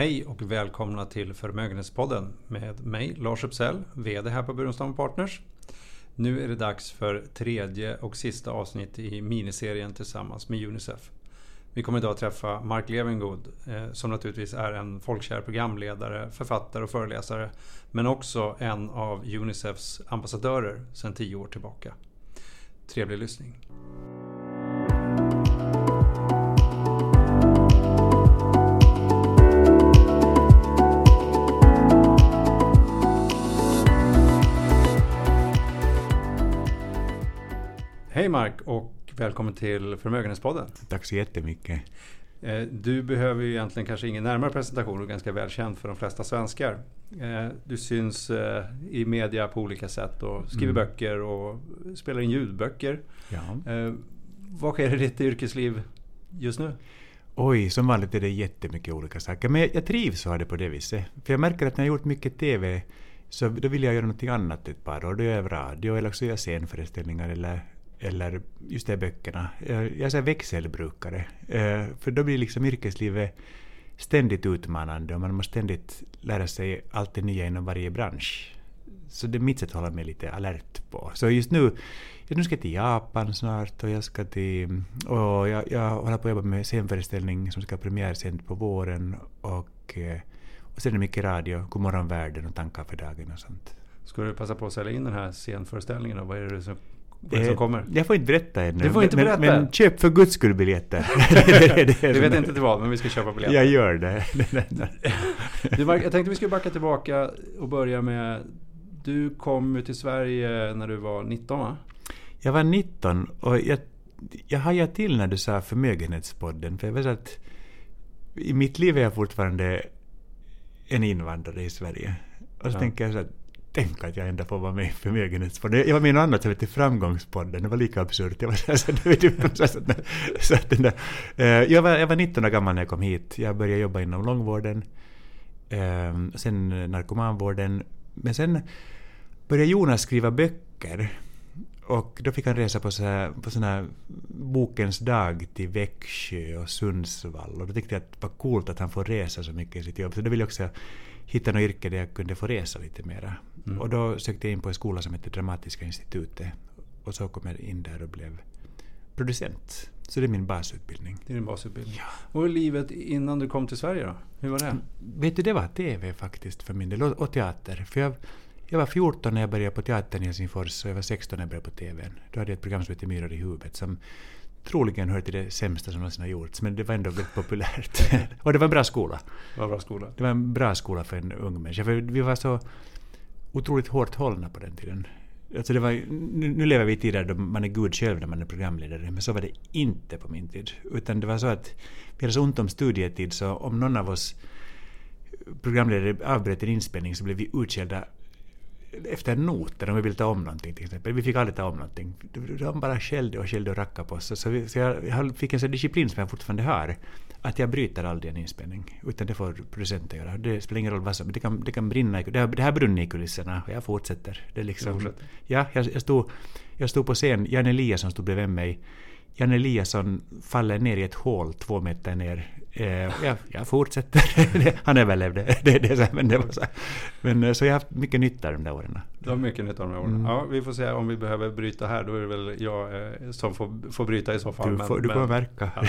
Hej och välkomna till Förmögenhetspodden med mig Lars Uppsell, VD här på Burenstam Partners. Nu är det dags för tredje och sista avsnitt i miniserien tillsammans med Unicef. Vi kommer idag träffa Mark Levengood eh, som naturligtvis är en folkkär programledare, författare och föreläsare men också en av Unicefs ambassadörer sedan tio år tillbaka. Trevlig lyssning. Hej Mark och välkommen till Förmögenhetspodden. Tack så jättemycket. Eh, du behöver ju egentligen kanske ingen närmare presentation och ganska välkänd för de flesta svenskar. Eh, du syns eh, i media på olika sätt och skriver mm. böcker och spelar in ljudböcker. Ja. Vad sker i ditt yrkesliv just nu? Oj, som vanligt är det jättemycket olika saker. Men jag, jag trivs ha det på det viset. För jag märker att när jag gjort mycket TV så då vill jag göra något annat ett par år. Då gör jag radio eller också gör jag scenföreställningar eller eller just de böckerna. Eh, jag är så växelbrukare. Eh, för då blir liksom yrkeslivet ständigt utmanande och man måste ständigt lära sig allt det nya inom varje bransch. Så det är mitt sätt att hålla mig lite alert på. Så just nu, just nu ska jag till Japan snart och jag ska till... Och jag, jag håller på att jobba med scenföreställning som ska ha premiär på våren och, eh, och sen är det mycket radio, Godmorgon världen och tankar för dagen och sånt. Ska du passa på att sälja in den här scenföreställningen? Och vad är det som vad som kommer? Jag får inte berätta ännu. Du får inte berätta? Men, men köp för guds skull biljetter. du vet inte till vad, men vi ska köpa biljetter. Jag gör det. du, jag tänkte vi skulle backa tillbaka och börja med... Du kom ju till Sverige när du var 19 va? Jag var 19 och jag, jag hajade till när du sa förmögenhetspodden. För jag vet att i mitt liv är jag fortfarande en invandrare i Sverige. Och så ja. tänker jag så att tänk att jag ändå får vara med i Förmögenhetspodden. Jag var med i något annat som hette Framgångspodden, det var lika absurt. Jag var så, så, så, så, så att den där, jag, var, jag var 19 år gammal när jag kom hit. Jag började jobba inom långvården, eh, sen narkomanvården. Men sen började Jonas skriva böcker. Och då fick han resa på, så här, på sån här bokens dag till Växjö och Sundsvall. Och då tyckte jag att det var coolt att han får resa så mycket i sitt jobb. Så då vill jag också hitta något yrke där jag kunde få resa lite mera. Mm. Och då sökte jag in på en skola som heter Dramatiska institutet. Och så kom jag in där och blev producent. Så det är min basutbildning. Det är din basutbildning. Ja. Och livet innan du kom till Sverige då? Hur var det? Vet du, det var TV faktiskt för min del. Och teater. För jag, jag var 14 när jag började på teatern i Helsingfors och jag var 16 när jag började på TV. Då hade jag ett program som hette Myror i huvudet som troligen hör till det sämsta som någonsin har gjorts, men det var ändå väldigt populärt. och det var en bra skola. Det var, bra skola. det var en bra skola för en ung människa. För vi var så otroligt hårt hållna på den tiden. Alltså det var, nu, nu lever vi i tider då man är gud själv när man är programledare, men så var det inte på min tid. Utan det var så att vi hade så ont om studietid så om någon av oss programledare avbröt en inspelning så blev vi utskällda efter noter om vi ville ta om någonting till exempel. Vi fick aldrig ta om någonting. De bara skällde och skällde och rackade på oss. Så, vi, så jag, jag fick en sån disciplin som jag fortfarande har. Att jag bryter aldrig en inspelning. Utan det får producenten göra. Det spelar ingen roll vad som... Det kan, det kan brinna. Det har, det har brunnit i kulisserna och jag fortsätter. Det liksom, ja, jag, jag, stod, jag stod på scen. Jan Eliasson stod bredvid mig. Jan Eliasson faller ner i ett hål två meter ner jag, jag fortsätter. Han överlevde. Det, det, det, men, det var så. men eh, så jag har haft mycket nytta de där åren. Du har mycket nytta de där åren. Mm. Ja, vi får se om vi behöver bryta här. Då är det väl jag eh, som får, får bryta i så fall. Du, får, men, du kommer märka. Ja.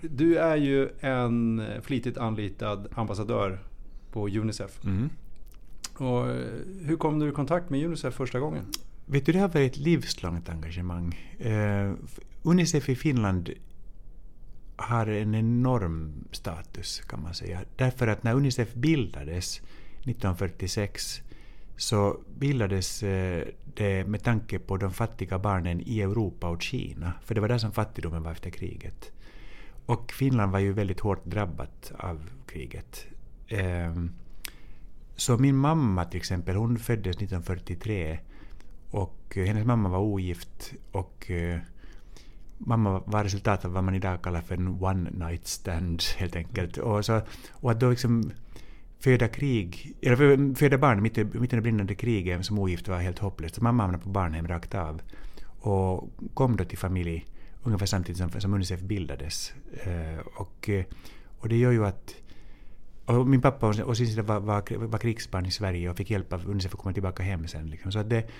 du är ju en flitigt anlitad ambassadör på Unicef. Mm. Och hur kom du i kontakt med Unicef första gången? Vet du, det har varit ett livslångt engagemang. Uh, Unicef i Finland har en enorm status kan man säga. Därför att när Unicef bildades 1946 så bildades eh, det med tanke på de fattiga barnen i Europa och Kina. För det var där som fattigdomen var efter kriget. Och Finland var ju väldigt hårt drabbat av kriget. Ehm, så min mamma till exempel, hon föddes 1943 och hennes mamma var ogift och eh, mamma var resultatet av vad man idag kallar för en one night stand helt enkelt. Och, så, och att då liksom föda krig, eller föda barn mitt i, mitt i det brinnande kriget som ogift var helt hopplöst. Så mamma hamnade på barnhem rakt av. Och kom då till familj ungefär samtidigt som, som Unicef bildades. Uh, och, och det gör ju att Och min pappa och sin sida var, var, var krigsbarn i Sverige och fick hjälp av Unicef att komma tillbaka hem sen. Liksom. Så att, det,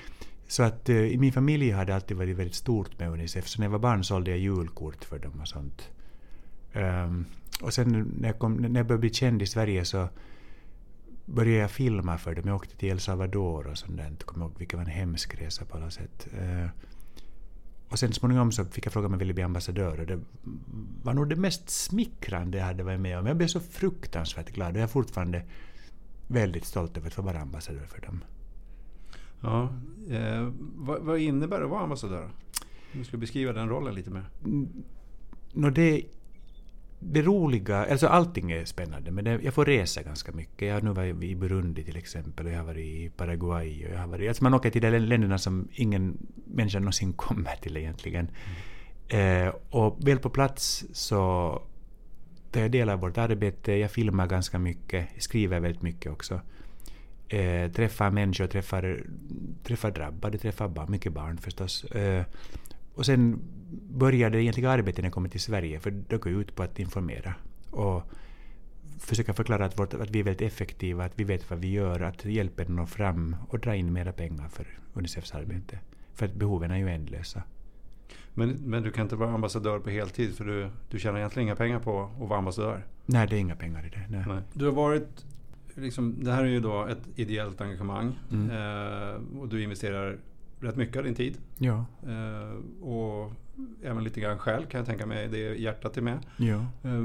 så att uh, i min familj har det alltid varit väldigt stort med Unicef. Så när jag var barn sålde jag julkort för dem och sånt. Um, och sen när jag, kom, när jag började bli känd i Sverige så började jag filma för dem. Jag åkte till El Salvador och sånt där. Jag kommer ihåg vilket var en hemsk resa på alla sätt. Uh, och sen småningom så fick jag fråga om jag ville bli ambassadör och det var nog det mest smickrande jag hade varit med om. Jag blev så fruktansvärt glad och jag är fortfarande väldigt stolt över att få vara ambassadör för dem. Ja, eh, vad, vad, innebär det att vara ambassadör? Du skulle beskriva den rollen lite mer. Mm, no, det det roliga, alltså allting är spännande, men det, jag får resa ganska mycket. Jag har nu varit i Burundi till exempel, och jag har varit i Paraguay. Och jag har varit, alltså man åker till de länderna som ingen människa någonsin kommer till egentligen. Mm. Eh, och väl på plats så tar jag del av vårt arbete, jag filmar ganska mycket, skriver väldigt mycket också. Eh, träffar människor, träffar, träffar drabbade, träffar barn, mycket barn förstås. Eh, och sen började det egentliga arbetet när jag kom till Sverige, för det går ut på att informera och försöka förklara att, vårt, att vi är väldigt effektiva, att vi vet vad vi gör, att hjälpen når fram och dra in mera pengar för Unicefs arbete. För att behoven är ju ändlösa. Men, men du kan inte vara ambassadör på heltid för du, du tjänar egentligen inga pengar på att vara ambassadör? Nej, det är inga pengar i det. Nej. Nej. Du har varit, liksom, det här är ju då ett ideellt engagemang mm. eh, och du investerar rätt mycket av din tid. Ja. Eh, och även lite grann själv kan jag tänka mig, det hjärtat är med. Ja. Eh,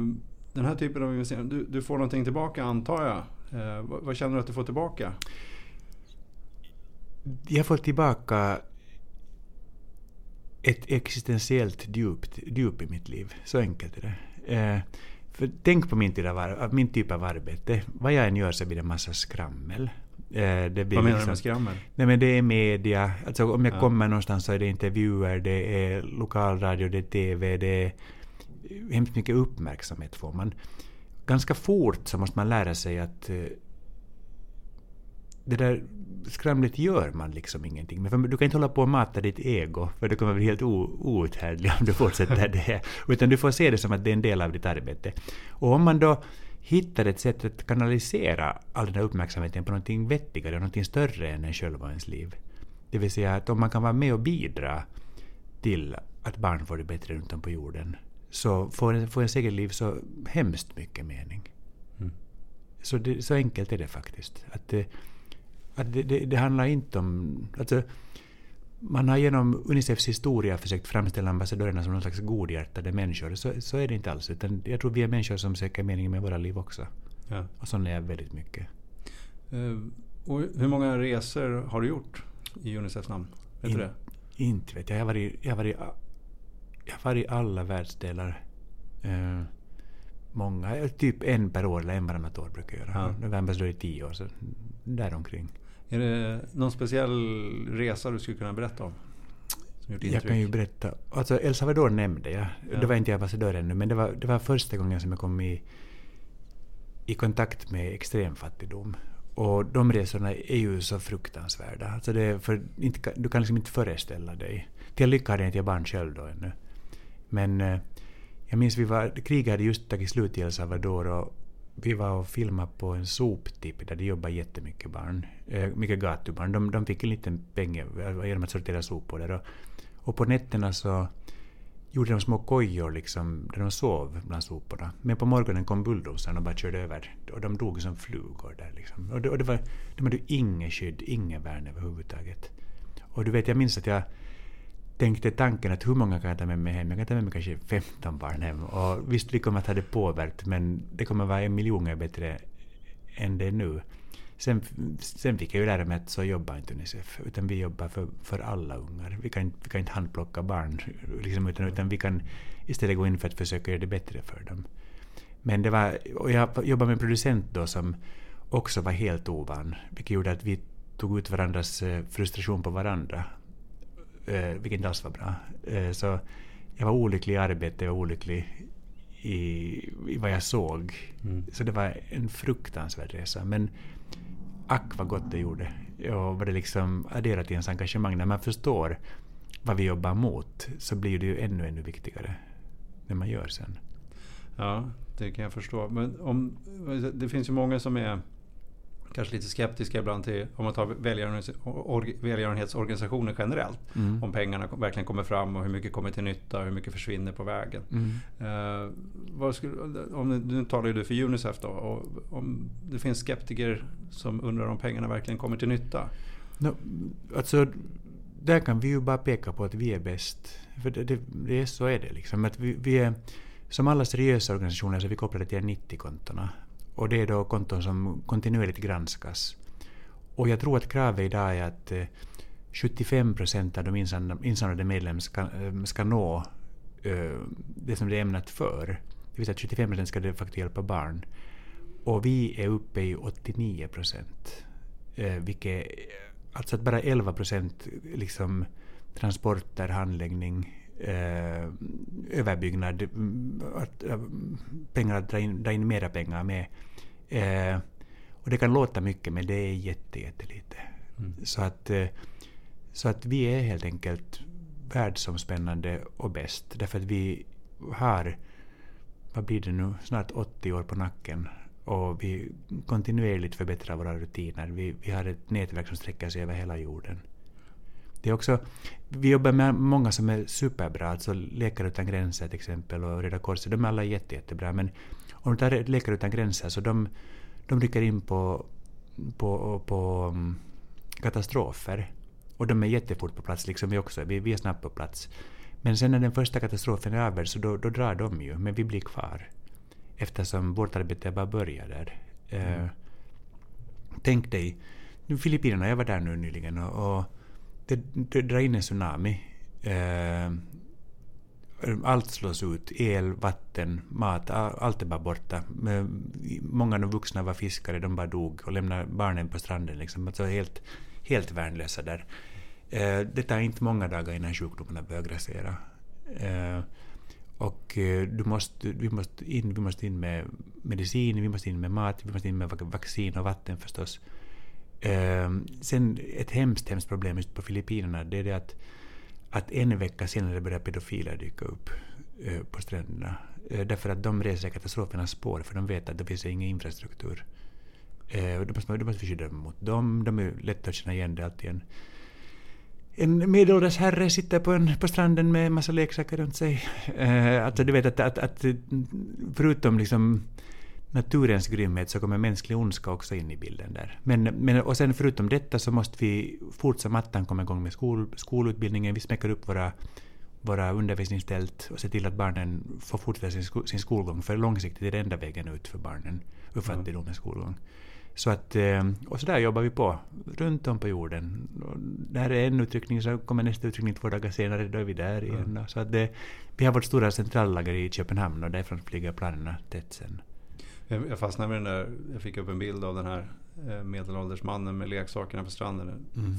den här typen av investeringar, du, du, får någonting tillbaka antar jag. Eh, vad, vad, känner du att du får tillbaka? Jag får tillbaka ett existentiellt djupt, djup i mitt liv. Så enkelt är det. För tänk på min typ, av, min typ av arbete. Vad jag än gör så blir det massa skrammel. Eh, det blir Vad menar liksom, du med skrammel? Nej men det är media. Alltså om jag ja. kommer någonstans så är det intervjuer, det är lokalradio, det är TV, det är hemskt mycket uppmärksamhet får man. Ganska fort så måste man lära sig att eh, det där skramlet gör man liksom ingenting Men Du kan inte hålla på och mata ditt ego, för det kommer bli helt outhärdligt om du fortsätter det. Utan du får se det som att det är en del av ditt arbete. Och om man då hittar ett sätt att kanalisera all den här uppmärksamheten på någonting vettigare, någonting större än en själv och ens liv. Det vill säga att om man kan vara med och bidra till att barn får det bättre runt om på jorden, så får, en, får ens eget liv så hemskt mycket mening. Mm. Så, det, så enkelt är det faktiskt. Att, att det, det, det handlar inte om... Alltså, man har genom Unicefs historia försökt framställa ambassadörerna som någon slags godhjärtade människor. Så, så är det inte alls. Utan jag tror vi är människor som söker meningen med våra liv också. Ja. Och sådana är väldigt mycket. Uh, och hur många resor har du gjort i Unicefs namn? Vet In, du det? Inte vet jag. Jag har varit, jag har varit, jag har varit i alla världsdelar. Uh, många, typ en per år eller en varannat år brukar jag göra. Ja. Jag ambassadör i tio år, så däromkring. Är det någon speciell resa du skulle kunna berätta om? Jag kan ju berätta. Alltså El Salvador nämnde jag. Ja. Då var inte jag ambassadör ännu, men det var, det var första gången som jag kom i, i kontakt med extremfattigdom. Och de resorna är ju så fruktansvärda. Alltså det för inte, du kan liksom inte föreställa dig. Till lycka hade jag inte barn själv då ännu. Men eh, jag minns vi var, kriget hade just tagit slut i El Salvador och vi var och filmade på en soptipp där det jobbar jättemycket barn. Eh, mycket gatubarn. De, de fick en liten peng genom eh, att sortera sopor där. Och, och på nätterna så gjorde de små kojor liksom, där de sov bland soporna. Men på morgonen kom bulldozern och bara körde över. Och de dog som flugor där. Liksom. Och, det, och det var, de hade ju inget skydd, ingen värn överhuvudtaget. Och du vet, jag minns att jag tänkte tanken att hur många kan jag ta med mig hem? Jag kan ta med mig kanske 15 barn hem. Och visst, vi kommer att ha det påverkat, men det kommer att vara en miljon gånger bättre än det är nu. Sen, sen fick jag ju lära mig att så jobbar inte Unicef, utan vi jobbar för, för alla ungar. Vi kan, vi kan inte handplocka barn, liksom, utan, utan vi kan istället gå in för att försöka göra det bättre för dem. Men det var, och jag jobbade med en producent då som också var helt ovan, vilket gjorde att vi tog ut varandras eh, frustration på varandra eh, vilket inte alls var bra. Eh, så jag var olycklig i arbetet, jag var olycklig i, i vad jag såg. Mm. Så det var en fruktansvärd resa. Men ack vad gott det gjorde. Och vad det liksom adderat till ens engagemang. När man förstår vad vi jobbar mot så blir det ju ännu, ännu viktigare när man gör sen. Ja, det kan jag förstå. Men om, det finns ju många som är kanske lite skeptiska ibland till om man tar välgörenhetsorganisationer generellt. Mm. Om pengarna verkligen kommer fram och hur mycket kommer till nytta och hur mycket försvinner på vägen. Mm. Uh, skulle, om, nu talar ju du för Unicef då. Och om det finns skeptiker som undrar om pengarna verkligen kommer till nytta? No, alltså, där kan vi ju bara peka på att vi är bäst. För det, det, det så är det liksom. Att vi, vi är, som alla seriösa organisationer så är vi kopplade till 90-kontona. Och det är då konton som kontinuerligt granskas. Och jag tror att kravet idag är att eh, 75 procent av de insamlade medlemmarna ska, eh, ska nå eh, det som det är ämnat för. Det vill säga att 75 procent ska de facto hjälpa barn. Och vi är uppe i 89 procent. Vilket, alltså att bara 11 procent liksom, transporter, handläggning, eh, överbyggnad, mm, att, äh, pengar att dra in, dra in mera pengar med. Eh, och det kan låta mycket men det är jätte, jättelite. Mm. Så, att, eh, så att vi är helt enkelt världsomspännande och bäst. Därför att vi har, vad blir det nu, snart 80 år på nacken och vi kontinuerligt förbättrar våra rutiner. Vi, vi har ett nätverk som sträcker sig över hela jorden. Det är också, vi jobbar med många som är superbra, alltså Läkare utan gränser till exempel och Röda Korset, de är alla jätte, jättebra. Men om du tar Läkare utan gränser så de, de rycker in på, på, på um, katastrofer. Och de är jättefort på plats, liksom vi också. Vi, vi är snabbt på plats. Men sen när den första katastrofen är över så då, då drar de ju, men vi blir kvar. Eftersom vårt arbete bara börjar där. Mm. Uh, tänk dig, Filippinerna, jag var där nu nyligen och, och det, det drar in en tsunami. Eh, allt slås ut. El, vatten, mat, allt är bara borta. Eh, många av de vuxna var fiskare, de bara dog och lämnade barnen på stranden. Liksom. Alltså helt, helt värnlösa där. Eh, det tar inte många dagar innan sjukdomarna börjar grassera. Eh, och eh, du måste, vi, måste in, vi måste in med medicin, vi måste in med mat, vi måste in med vaccin och vatten förstås. Ehm, sen ett hemskt, hemskt problem just på Filippinerna det är det att, att en vecka senare börjar pedofiler dyka upp eh, på stränderna. Eh, därför att de reser katastrofernas spår för de vet att det finns ingen infrastruktur. Eh, då, måste man, då måste vi skydda dem mot dem. De är lätta att känna igen. Det är alltid en, en medelålders herre sitter på, en, på stranden med en massa leksaker runt sig. Eh, alltså du vet att, att, att förutom liksom naturens grymhet så kommer mänsklig ondska också in i bilden där. Men, men, och sen förutom detta så måste vi fort som attan komma igång med skol, skolutbildningen. Vi smäcker upp våra, våra undervisningstält och ser till att barnen får fortsätta sin, sin skolgång. För långsiktigt är det enda vägen ut för barnen ur fattigdomens skolgång. Så att, eh, och så där jobbar vi på, runt om på jorden. Det här är en utryckning, så kommer nästa utryckning två dagar senare, då är vi där igen. Mm. Så att det, vi har vårt stora centrallager i Köpenhamn och därifrån flyger planerna tätt sen. Jag fastnade med den där, jag fick upp en bild av den här eh, medelålders mannen med leksakerna på stranden. Mm.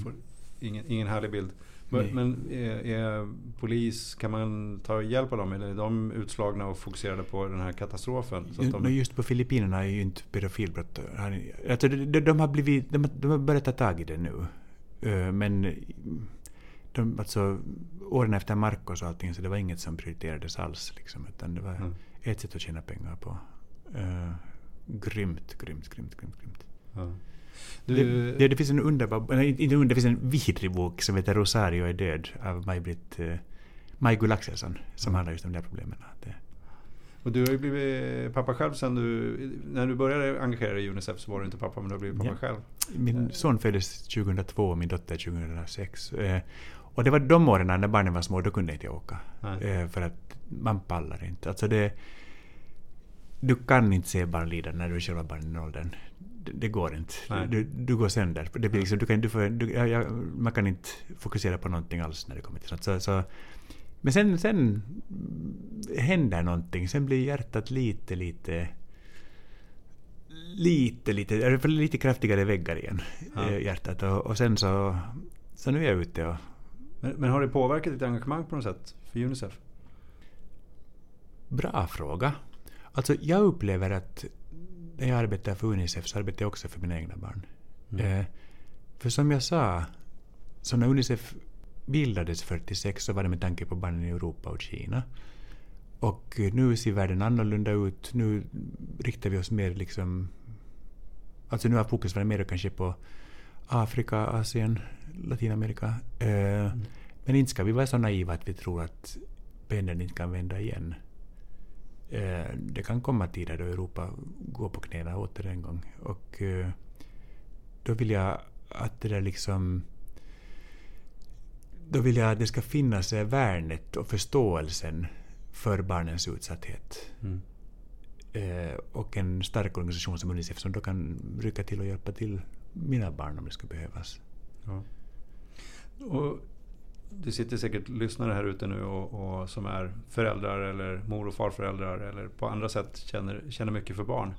Ingen, ingen härlig bild. Men, men är, är, polis, kan man ta hjälp av dem eller är de utslagna och fokuserade på den här katastrofen? Så de... Just på Filippinerna är ju inte pedofilbrott... Alltså de, de, har blivit, de, de har börjat ta tag i det nu. Eh, men de, alltså, åren efter Marcos och allting så det var inget som prioriterades alls. Liksom, utan det var mm. ett sätt att tjäna pengar på. Uh, grymt, grymt, grymt, grymt. grymt. Ja. Du... Det, det, det, finns en underbar, nej, inte under, det finns en vidrig bok som heter Rosario är död av Maj-Britt, uh, Maj-Gull Axelsson som mm. handlar just om de här problemen. Det. Och du har ju blivit pappa själv sen du, när du började engagera dig i Unicef så var du inte pappa men du har blivit pappa ja. själv. Min son föddes 2002 och min dotter 2006. Uh, och det var de åren när barnen var små, då kunde jag inte åka. Nej. För att man pallar inte. Alltså det, du kan inte se barn lida när du är själva barn i den åldern. Det, det går inte. Du, du går sönder. Det blir liksom, du kan, du får, du, ja, man kan inte fokusera på någonting alls när det kommer till sånt. Så, så, men sen, sen händer någonting. Sen blir hjärtat lite, lite lite, lite, lite kraftigare väggar igen, ja. Hjärtat. Och, och, sen så, så nu är jag ute och... Men, men, har det påverkat ditt engagemang på något sätt för Unicef? Bra fråga. Alltså jag upplever att när jag arbetar för Unicef så arbetar jag också för mina egna barn. Mm. Eh, för som jag sa, så när Unicef bildades 46 så var det med tanke på barnen i Europa och Kina. Och nu ser världen annorlunda ut. Nu riktar vi oss mer liksom... Alltså nu har fokus varit mer kanske på Afrika, Asien, Latinamerika. Eh, mm. Men inte ska vi vara så naiva att vi tror att pendeln inte kan vända igen. Eh, det kan komma tider då Europa går på knäna åter en gång. Och eh, då vill jag att det där liksom... Då vill jag att det ska finnas värnet och förståelsen för barnens utsatthet. Mm. Eh, och en stark organisation som Unicef som då kan rycka till och hjälpa till mina barn om det skulle behövas. Ja. Och det sitter säkert lyssnare här ute nu och, och, som är föräldrar eller mor och farföräldrar eller på andra sätt känner, känner mycket för barn.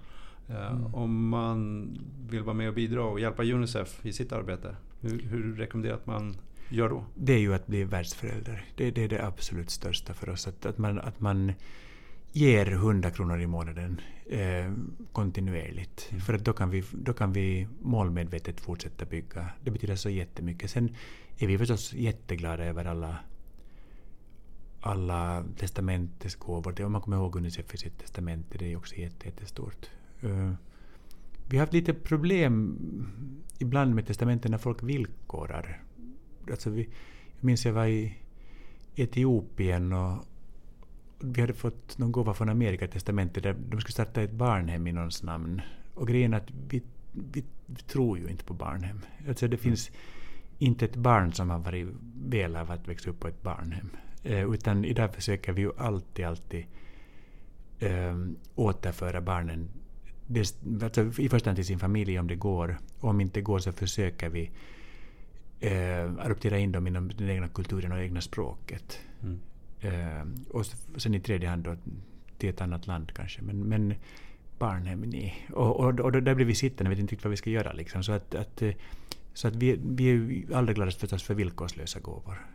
Eh, mm. Om man vill vara med och bidra och hjälpa Unicef i sitt arbete, hur, hur rekommenderar att man gör då? Det är ju att bli världsförälder. Det, det är det absolut största för oss. Att, att, man, att man ger 100 kronor i månaden eh, kontinuerligt. Mm. För att då kan, vi, då kan vi målmedvetet fortsätta bygga. Det betyder så jättemycket. Sen är vi förstås jätteglada över alla, alla testamentesgåvor. Om man kommer ihåg Unicef i sitt testamente, det är också jättestort. Uh, vi har haft lite problem ibland med testamenten när folk villkorar. Alltså vi, jag minns jag var i Etiopien och vi hade fått någon gåva från Amerika, testamentet, där de skulle starta ett barnhem i någons namn. Och grejen är att vi, vi, vi tror ju inte på barnhem. Alltså det finns inte ett barn som har varit väl av att växa upp på ett barnhem. Eh, utan idag försöker vi ju alltid, alltid eh, återföra barnen det, alltså i första hand till sin familj om det går. Och om inte går så försöker vi eh, adoptera in dem inom den egna kulturen och egna språket. Mm. Eh, och sen i tredje hand då till ett annat land kanske. Men, men barnhem, nej. Och, och, och där blir vi sittande vet inte riktigt vad vi ska göra. Liksom. Så att, att, eh, så att vi, vi är ju allra gladast förstås för villkorslösa gåvor.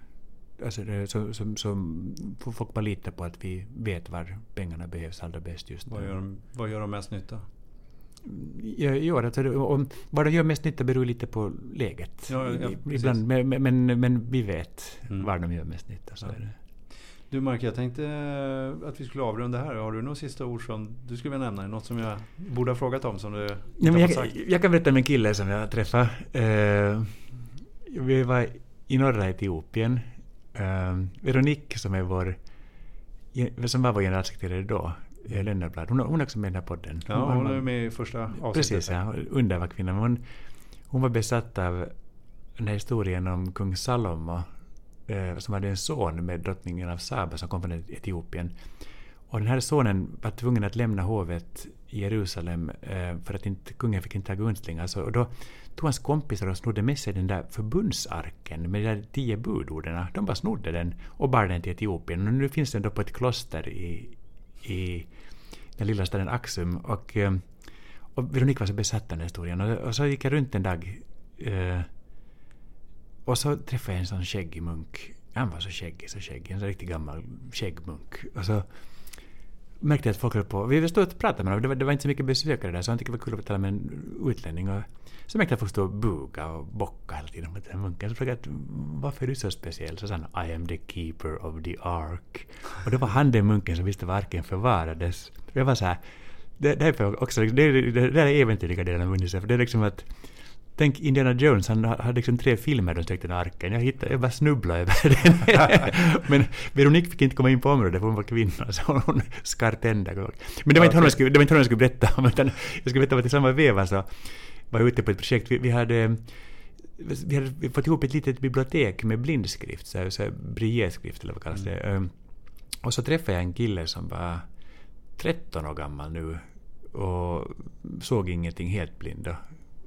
Alltså så, så får folk bara lita på att vi vet var pengarna behövs allra bäst just nu. Vad gör de, vad gör de mest nytta? Ja, ja, alltså, om, vad de gör mest nytta beror lite på läget. Ja, ja, Ibland, men, men, men, vi vet mm. var de gör mest nytta. Så ja. är det. Du Mark, jag tänkte eh, att vi skulle avrunda här. Har du några sista ord som du skulle vilja nämna? Något som jag borde ha frågat om som du inte ja, men jag, sagt? Jag kan berätta om en kille som jag träffade. Uh, vi var i norra Etiopien. Uh, Veronique som är vår som var vår generalsekreterare då, Lennarblad, hon, hon är också med i den här podden. Ja, hon, hon är med i första avsnittet. Precis, ja. Underbar kvinna. Hon, hon var besatt av den här historien om kung Salomo Eh, som hade en son med drottningen av Saba som kom från Etiopien. Och den här sonen var tvungen att lämna hovet i Jerusalem eh, för att inte, kungen fick inte ha gunstlingar. Alltså, och då tog hans kompisar och snodde med sig den där förbundsarken med de där tio budorden. De bara snodde den och bar den till Etiopien. Och nu finns den då på ett kloster i, i den lilla staden Axum. Och, eh, och Veronica var så besatt av den historien. Och, och, så gick jag runt en dag eh, och så träffade jag en sån skäggig munk. Han var så skäggig, så skäggig. En så riktigt gammal skäggmunk. Och så märkte jag att folk höll på... Vi stod och pratade med honom. Det var, det var inte så mycket besökare där så han tyckte det var kul att tala med en utlänning. Och så märkte jag att folk stod och buga och bocka hela tiden mot den munken. Så frågade jag varför är du så speciell? Så sa han I am the keeper of the ark. Och det var han den munken som visste var arken förvarades. Jag var så här... Det, det, liksom, är också, det, det, det, det är äventyrliga delen av Unicef. Det är liksom att Tänk Indiana Jones, han hade liksom tre filmer de sträckte den arken. Jag, hittade, jag bara snubblade över den. Men Veronique fick inte komma in på området för hon var kvinna, så hon skar tänder. Men det var inte honom jag skulle, det var inte honom jag skulle berätta om, utan jag skulle berätta att i samma veva så var jag ute på ett projekt. Vi, vi hade vi hade fått ihop ett litet bibliotek med blindskrift, så här, så här briéskrift eller vad kallas det. Mm. Och så träffade jag en kille som var 13 år gammal nu och såg ingenting, helt blind.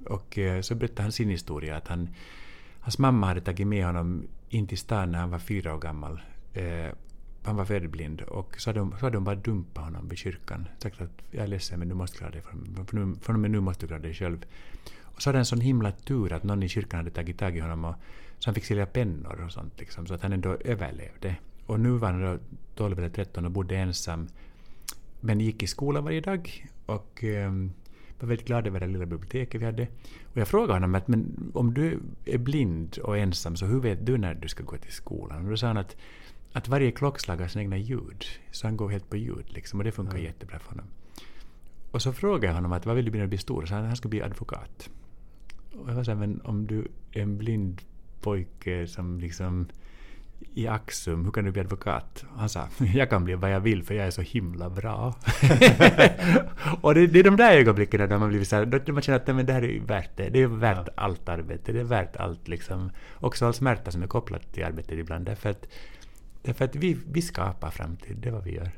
Och eh, så berättade han sin historia att han, hans mamma hade tagit med honom in till stan när han var fyra år gammal. Eh, han var färgblind och så hade, de, så hade de bara dumpat honom vid kyrkan. Sagt att jag är ledsen men du måste klara dig, från och med nu måste du klara dig själv. Och så hade han sån himla tur att någon i kyrkan hade tagit tag i honom och så han fick sälja pennor och sånt liksom, så att han ändå överlevde. Och nu var han då 12 eller 13 och bodde ensam men gick i skolan varje dag och eh, var väldigt glad över det lilla biblioteket vi hade. Och jag frågade honom att men om du är blind och ensam så hur vet du när du ska gå till skolan? Och då sa han att, att varje klockslag har sina egna ljud. Så han går helt på ljud liksom och det funkar mm. jättebra för honom. Och så frågade jag honom att vad vill du bli när du blir stor? Så han, han ska bli advokat. Och jag var så här, men om du är en blind pojke som liksom i Axum, hur kan du bli advokat? Han sa, jag kan bli vad jag vill för jag är så himla bra. och det, det, är de där ögonblicken där man blir så här, då man känner att men det här är värt det. Det är värt ja. allt arbete. Det är värt allt liksom. Också all smärta som är kopplad till arbetet ibland. Därför att, därför att vi, vi skapar framtid, det är vad vi gör.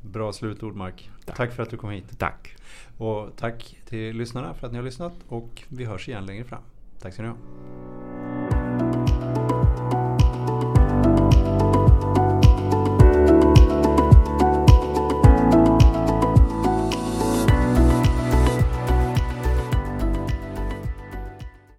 Bra slutord Mark. Tack. tack för att du kom hit. Tack. Och tack till lyssnarna för att ni har lyssnat och vi hörs igen längre fram. Tack ska ni ha.